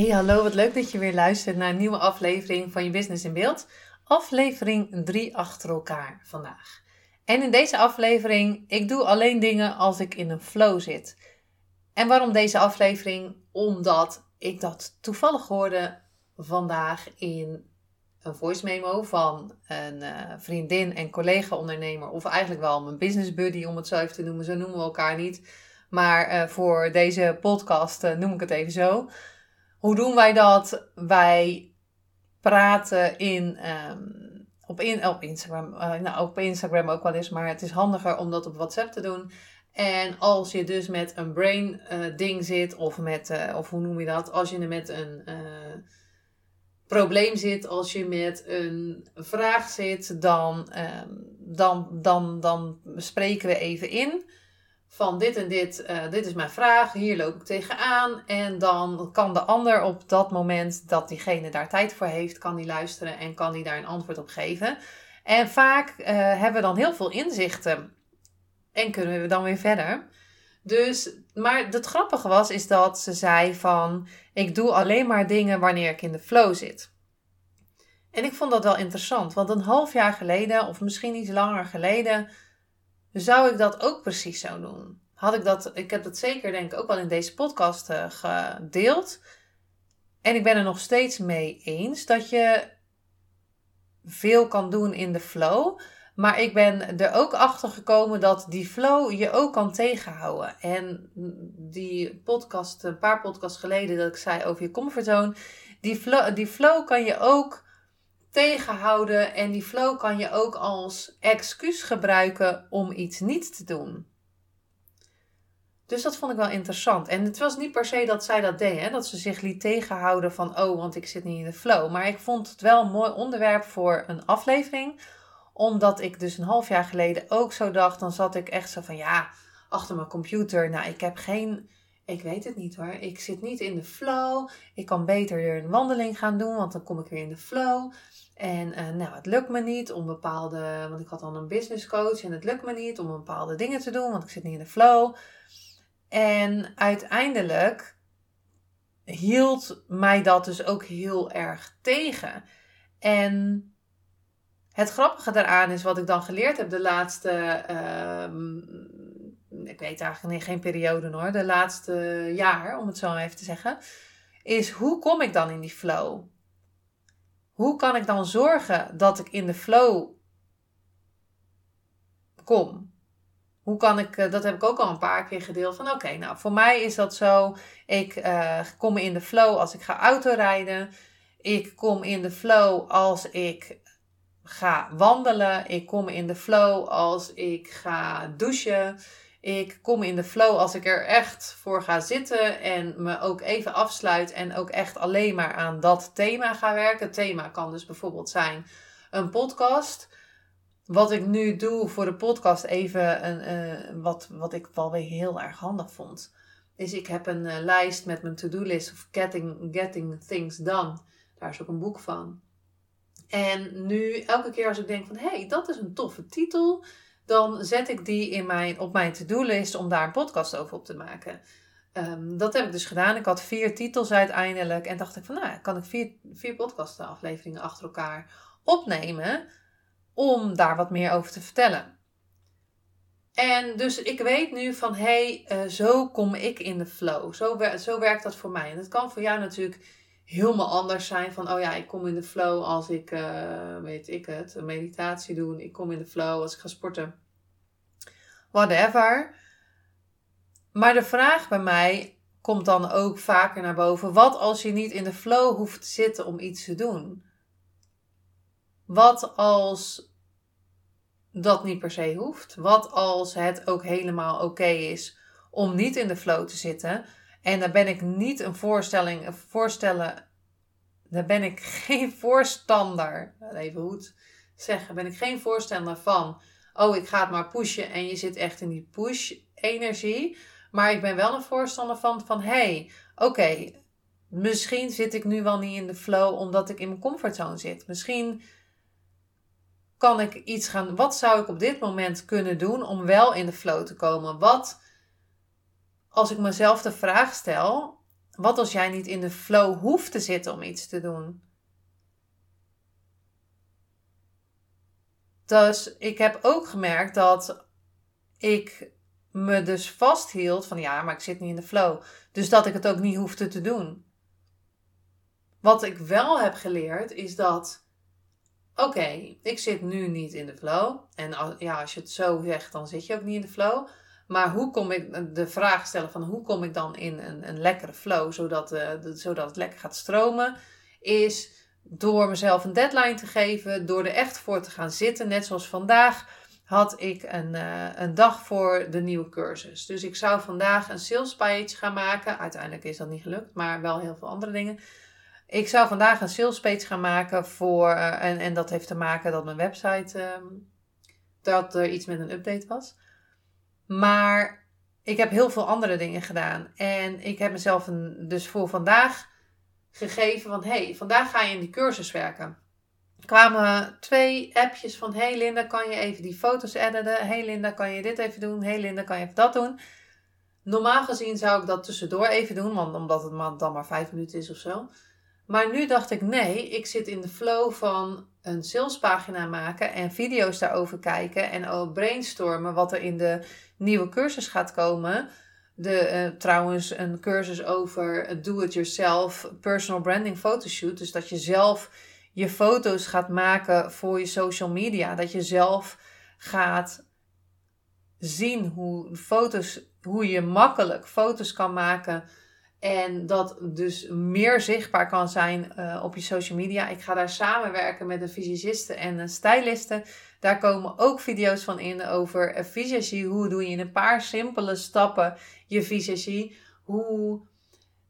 Hey, hallo, wat leuk dat je weer luistert naar een nieuwe aflevering van je Business in Beeld. Aflevering 3 achter elkaar vandaag. En in deze aflevering, ik doe alleen dingen als ik in een flow zit. En waarom deze aflevering? Omdat ik dat toevallig hoorde vandaag in een voice memo van een uh, vriendin en collega-ondernemer, of eigenlijk wel mijn business buddy om het zo even te noemen. Zo noemen we elkaar niet. Maar uh, voor deze podcast uh, noem ik het even zo. Hoe doen wij dat? Wij praten in, um, op, in, op Instagram. Uh, nou, op Instagram ook wel eens, maar het is handiger om dat op WhatsApp te doen. En als je dus met een brain uh, ding zit, of met, uh, of hoe noem je dat? Als je met een probleem zit, als je met een vraag zit, dan, um, dan, dan, dan spreken we even in van dit en dit, uh, dit is mijn vraag, hier loop ik tegenaan. En dan kan de ander op dat moment dat diegene daar tijd voor heeft, kan die luisteren en kan die daar een antwoord op geven. En vaak uh, hebben we dan heel veel inzichten en kunnen we dan weer verder. Dus, maar het grappige was, is dat ze zei van, ik doe alleen maar dingen wanneer ik in de flow zit. En ik vond dat wel interessant, want een half jaar geleden, of misschien iets langer geleden, zou ik dat ook precies zo doen? Had ik dat, ik heb dat zeker denk ik ook wel in deze podcast uh, gedeeld. En ik ben er nog steeds mee eens dat je veel kan doen in de flow. Maar ik ben er ook achter gekomen dat die flow je ook kan tegenhouden. En die podcast, een paar podcasts geleden, dat ik zei over je comfortzone. Die die flow kan je ook tegenhouden en die flow kan je ook als excuus gebruiken om iets niet te doen. Dus dat vond ik wel interessant. En het was niet per se dat zij dat deed, hè? dat ze zich liet tegenhouden van, oh, want ik zit niet in de flow. Maar ik vond het wel een mooi onderwerp voor een aflevering, omdat ik dus een half jaar geleden ook zo dacht, dan zat ik echt zo van, ja, achter mijn computer, nou, ik heb geen, ik weet het niet hoor, ik zit niet in de flow. Ik kan beter een wandeling gaan doen, want dan kom ik weer in de flow. En uh, nou, het lukt me niet om bepaalde, want ik had dan een business coach en het lukt me niet om bepaalde dingen te doen, want ik zit niet in de flow. En uiteindelijk hield mij dat dus ook heel erg tegen. En het grappige daaraan is wat ik dan geleerd heb de laatste, uh, ik weet eigenlijk geen periode hoor, de laatste jaar, om het zo even te zeggen, is hoe kom ik dan in die flow? Hoe kan ik dan zorgen dat ik in de flow kom? Hoe kan ik, eh, dat heb ik ook al een paar keer gedeeld. Van oké, nou voor mij is dat zo. Ik uh, kom in de flow als ik ga autorijden. Ik kom in de flow als ik ga wandelen. Ik kom in de flow als ik ga douchen. Ik kom in de flow als ik er echt voor ga zitten en me ook even afsluit en ook echt alleen maar aan dat thema ga werken. Het thema kan dus bijvoorbeeld zijn een podcast. Wat ik nu doe voor de podcast, even een, uh, wat, wat ik wel weer heel erg handig vond, is ik heb een uh, lijst met mijn to-do list of getting, getting things done. Daar is ook een boek van. En nu, elke keer als ik denk van, hé, hey, dat is een toffe titel, dan zet ik die in mijn, op mijn to-do-list om daar een podcast over op te maken. Um, dat heb ik dus gedaan. Ik had vier titels uiteindelijk. En dacht ik van, nou, kan ik vier, vier podcastafleveringen achter elkaar opnemen om daar wat meer over te vertellen. En dus ik weet nu van, hé, hey, uh, zo kom ik in de flow. Zo, zo werkt dat voor mij. En het kan voor jou natuurlijk helemaal anders zijn. Van, oh ja, ik kom in de flow als ik, uh, weet ik het, een meditatie doe. Ik kom in de flow als ik ga sporten. Whatever. Maar de vraag bij mij komt dan ook vaker naar boven. Wat als je niet in de flow hoeft te zitten om iets te doen? Wat als dat niet per se hoeft? Wat als het ook helemaal oké is om niet in de flow te zitten? En daar ben ik niet een voorstelling, voorstellen, daar ben ik geen voorstander, even goed zeggen, ben ik geen voorstander van, oh ik ga het maar pushen en je zit echt in die push-energie. Maar ik ben wel een voorstander van, van hey, oké, misschien zit ik nu wel niet in de flow omdat ik in mijn comfortzone zit. Misschien kan ik iets gaan. Wat zou ik op dit moment kunnen doen om wel in de flow te komen? Wat als ik mezelf de vraag stel: wat als jij niet in de flow hoeft te zitten om iets te doen? Dus ik heb ook gemerkt dat ik me dus vasthield van ja, maar ik zit niet in de flow. Dus dat ik het ook niet hoefde te doen. Wat ik wel heb geleerd is dat, oké, ik zit nu niet in de flow. En ja, als je het zo zegt, dan zit je ook niet in de flow. Maar hoe kom ik, de vraag stellen van hoe kom ik dan in een, een lekkere flow, zodat, uh, zodat het lekker gaat stromen, is door mezelf een deadline te geven, door er echt voor te gaan zitten. Net zoals vandaag had ik een, uh, een dag voor de nieuwe cursus. Dus ik zou vandaag een sales page gaan maken. Uiteindelijk is dat niet gelukt, maar wel heel veel andere dingen. Ik zou vandaag een sales page gaan maken voor, uh, en, en dat heeft te maken dat mijn website, um, dat er iets met een update was. Maar ik heb heel veel andere dingen gedaan. En ik heb mezelf een, dus voor vandaag gegeven van, hey, vandaag ga je in die cursus werken. Er kwamen twee appjes van, hey Linda, kan je even die foto's editen? Hey Linda, kan je dit even doen? Hey Linda, kan je even dat doen? Normaal gezien zou ik dat tussendoor even doen, want omdat het dan maar vijf minuten is of zo. Maar nu dacht ik, nee, ik zit in de flow van een salespagina maken en video's daarover kijken en ook brainstormen wat er in de nieuwe cursus gaat komen. De, uh, trouwens, een cursus over do-it-yourself personal branding photoshoot. Dus dat je zelf je foto's gaat maken voor je social media. Dat je zelf gaat zien hoe foto's, hoe je makkelijk foto's kan maken en dat dus meer zichtbaar kan zijn uh, op je social media. Ik ga daar samenwerken met een visagiste en een styliste. Daar komen ook video's van in over visagie. Hoe doe je in een paar simpele stappen je visagie? Hoe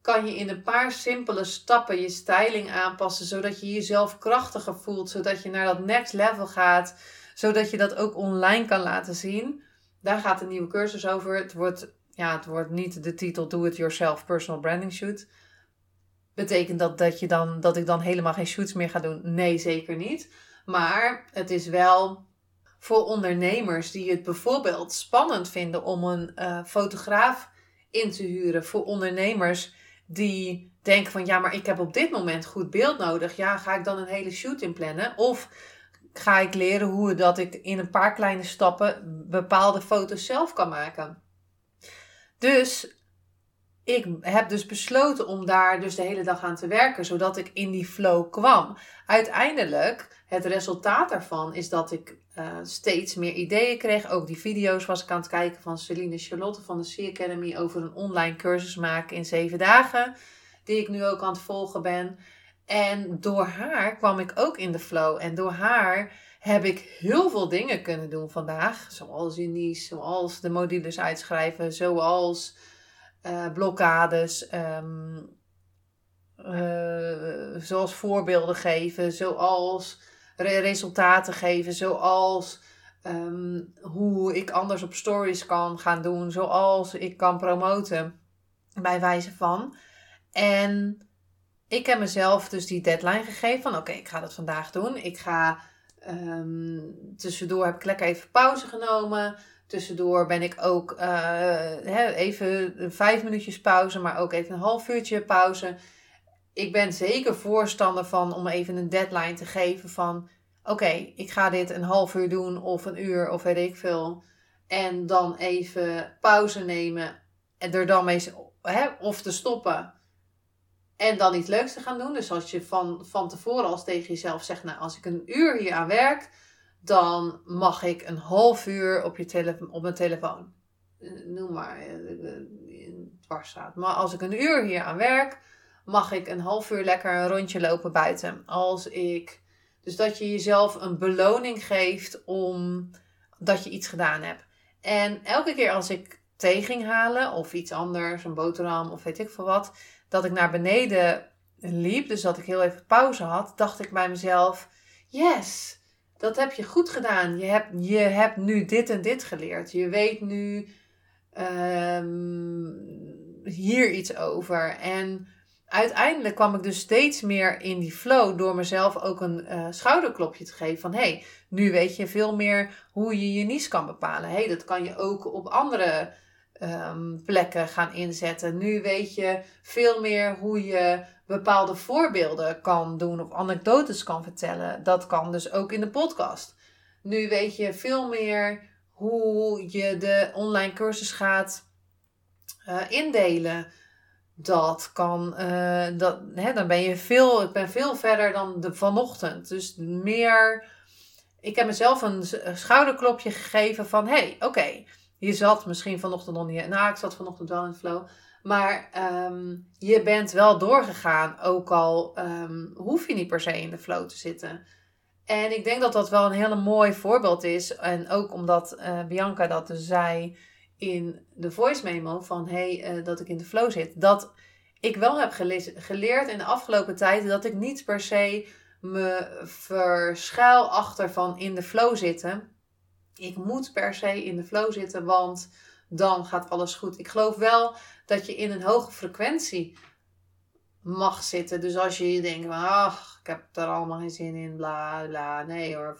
kan je in een paar simpele stappen je styling aanpassen, zodat je jezelf krachtiger voelt, zodat je naar dat next level gaat, zodat je dat ook online kan laten zien. Daar gaat een nieuwe cursus over. Het wordt ja, het wordt niet de titel Do It Yourself Personal Branding Shoot. Betekent dat dat, je dan, dat ik dan helemaal geen shoots meer ga doen? Nee, zeker niet. Maar het is wel voor ondernemers die het bijvoorbeeld spannend vinden om een uh, fotograaf in te huren. Voor ondernemers die denken van ja, maar ik heb op dit moment goed beeld nodig. Ja, ga ik dan een hele shoot inplannen? Of ga ik leren hoe dat ik in een paar kleine stappen bepaalde foto's zelf kan maken? Dus ik heb dus besloten om daar dus de hele dag aan te werken, zodat ik in die flow kwam. Uiteindelijk, het resultaat daarvan is dat ik uh, steeds meer ideeën kreeg. Ook die video's was ik aan het kijken van Celine Charlotte van de Sea Academy over een online cursus maken in zeven dagen, die ik nu ook aan het volgen ben. En door haar kwam ik ook in de flow. En door haar heb ik heel veel dingen kunnen doen vandaag. Zoals unies, zoals de modules uitschrijven, zoals uh, blokkades, um, uh, zoals voorbeelden geven, zoals re resultaten geven, zoals um, hoe ik anders op stories kan gaan doen, zoals ik kan promoten bij wijze van. En ik heb mezelf dus die deadline gegeven van oké, ik ga dat vandaag doen. Ik ga Um, tussendoor heb ik lekker even pauze genomen. Tussendoor ben ik ook uh, even vijf minuutjes pauze, maar ook even een half uurtje pauze. Ik ben zeker voorstander van om even een deadline te geven van... Oké, ik ga dit een half uur doen of een uur of weet ik veel. En dan even pauze nemen en er dan mee of te stoppen en dan iets leuks te gaan doen. Dus als je van, van tevoren als tegen jezelf zegt, nou als ik een uur hier aan werk, dan mag ik een half uur op, je tele op mijn telefoon. Eh, noem maar, eh, dwarsstraat. Maar als ik een uur hier aan werk, mag ik een half uur lekker een rondje lopen buiten. Als ik, dus dat je jezelf een beloning geeft om dat je iets gedaan hebt. En elke keer als ik thee ging halen of iets anders, een boterham of weet ik veel wat, dat ik naar beneden liep, dus dat ik heel even pauze had, dacht ik bij mezelf: Yes, dat heb je goed gedaan. Je hebt, je hebt nu dit en dit geleerd. Je weet nu um, hier iets over. En uiteindelijk kwam ik dus steeds meer in die flow door mezelf ook een uh, schouderklopje te geven van hey, nu weet je veel meer hoe je je niche kan bepalen. hey, dat kan je ook op andere um, plekken gaan inzetten. Nu weet je veel meer hoe je bepaalde voorbeelden kan doen of anekdotes kan vertellen. Dat kan dus ook in de podcast. Nu weet je veel meer hoe je de online cursus gaat uh, indelen. Dat kan, uh, dat, hè, dan ben je veel, ik ben veel verder dan de vanochtend. Dus meer, ik heb mezelf een schouderklopje gegeven van, hey, oké, je zat misschien vanochtend nog niet, nou ik zat vanochtend wel in de flow. Maar um, je bent wel doorgegaan, ook al um, hoef je niet per se in de flow te zitten. En ik denk dat dat wel een hele mooi voorbeeld is. En ook omdat uh, Bianca dat dus zei in de voice memo van hey, uh, dat ik in de flow zit. Dat ik wel heb geleerd in de afgelopen tijd dat ik niet per se me verschuil achter van in de flow zitten. Ik moet per se in de flow zitten, want dan gaat alles goed. Ik geloof wel dat je in een hoge frequentie mag zitten. Dus als je denkt, ach, ik heb er allemaal geen zin in, bla bla, nee hoor.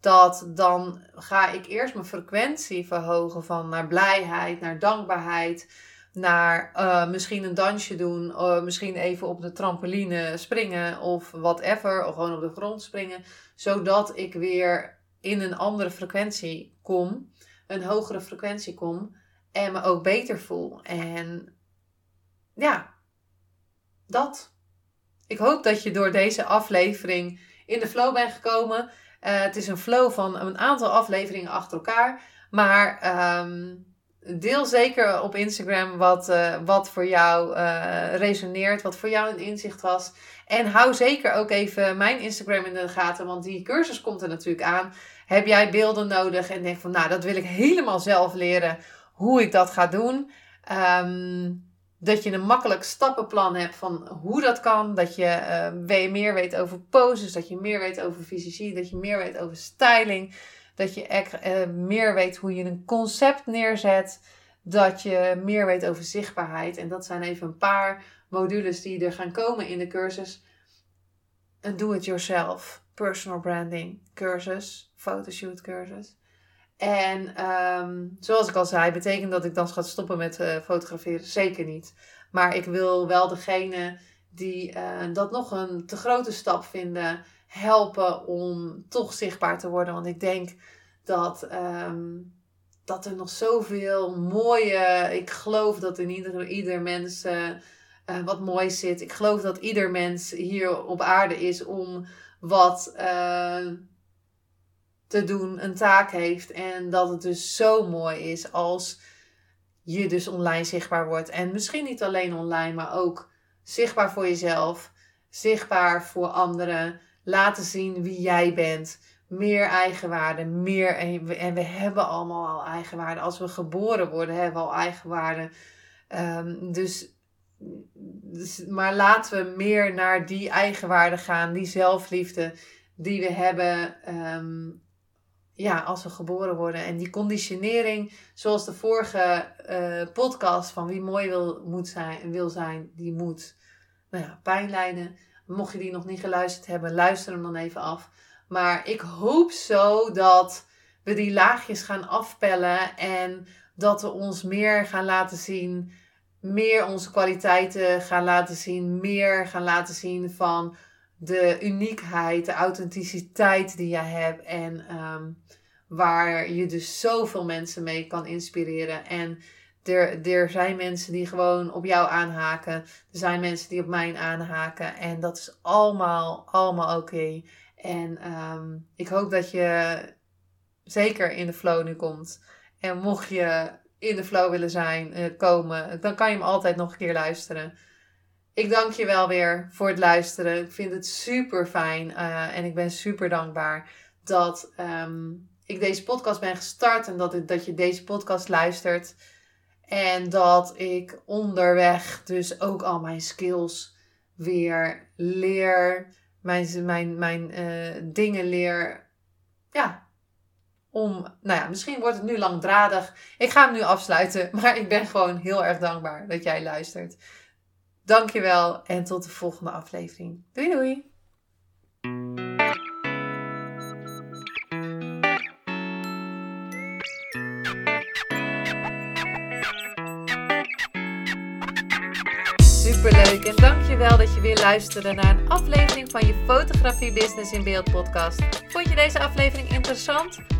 Dat dan ga ik eerst mijn frequentie verhogen van naar blijheid, naar dankbaarheid, naar uh, misschien een dansje doen, uh, misschien even op de trampoline springen of whatever, of gewoon op de grond springen, zodat ik weer in een andere frequentie kom, een hogere frequentie kom en me ook beter voel. En ja, dat. Ik hoop dat je door deze aflevering in de flow bent gekomen. Uh, het is een flow van een aantal afleveringen achter elkaar. Maar um, deel zeker op Instagram wat, uh, wat voor jou uh, resoneert, wat voor jou een inzicht was. En hou zeker ook even mijn Instagram in de gaten, want die cursus komt er natuurlijk aan. Heb jij beelden nodig en denk van, nou, dat wil ik helemaal zelf leren hoe ik dat ga doen. Um, dat je een makkelijk stappenplan hebt van hoe dat kan. Dat je uh, meer weet over poses. Dat je meer weet over fysiologie. Dat je meer weet over styling. Dat je uh, meer weet hoe je een concept neerzet. Dat je meer weet over zichtbaarheid. En dat zijn even een paar modules die er gaan komen in de cursus. Een do-it-yourself personal branding cursus. Photoshoot cursus. En um, zoals ik al zei, betekent dat ik dan ga stoppen met uh, fotograferen? Zeker niet. Maar ik wil wel degene die uh, dat nog een te grote stap vinden, helpen om toch zichtbaar te worden. Want ik denk dat, um, dat er nog zoveel mooie. Ik geloof dat in ieder, ieder mens uh, wat moois zit. Ik geloof dat ieder mens hier op aarde is om wat te doen, een taak heeft. En dat het dus zo mooi is als je dus online zichtbaar wordt. En misschien niet alleen online, maar ook zichtbaar voor jezelf, zichtbaar voor anderen. Laten zien wie jij bent. Meer eigenwaarde, meer. En we, hebben allemaal al eigenwaarde. Als we geboren worden, hebben we al eigenwaarde. Um, dus, dus, maar laten we meer naar die eigenwaarde gaan, die zelfliefde die we hebben. Um, ja, als we geboren worden. En die conditionering, zoals de vorige uh, podcast van wie mooi wil, moet zijn, wil zijn, die moet nou ja, pijn lijden. Mocht je die nog niet geluisterd hebben, luister hem dan even af. Maar ik hoop zo dat we die laagjes gaan afpellen en dat we ons meer gaan laten zien, meer onze kwaliteiten gaan laten zien, meer gaan laten zien van de uniekheid, de authenticiteit die je hebt. En um, waar je dus zoveel mensen mee kan inspireren. En er, er zijn mensen die gewoon op jou aanhaken. Er zijn mensen die op mij aanhaken. En dat is allemaal, allemaal oké. En um, ik hoop dat je zeker in de flow nu komt. En mocht je in de flow willen zijn, uh, komen, dan kan je hem altijd nog een keer luisteren. Ik dank je wel weer voor het luisteren. Ik vind het super fijn uh, en ik ben super dankbaar dat um, ik deze podcast ben gestart en dat, dat je deze podcast luistert. En dat ik onderweg dus ook al mijn skills weer leer. Mijn, mijn, mijn uh, dingen leer. Ja, om, nou ja, misschien wordt het nu langdradig. Ik ga hem nu afsluiten, maar ik ben gewoon heel erg dankbaar dat jij luistert. Dankjewel en tot de volgende aflevering. Doei doei! Superleuk en dankjewel dat je weer luisterde naar een aflevering van je Fotografie Business in Beeld podcast. Vond je deze aflevering interessant?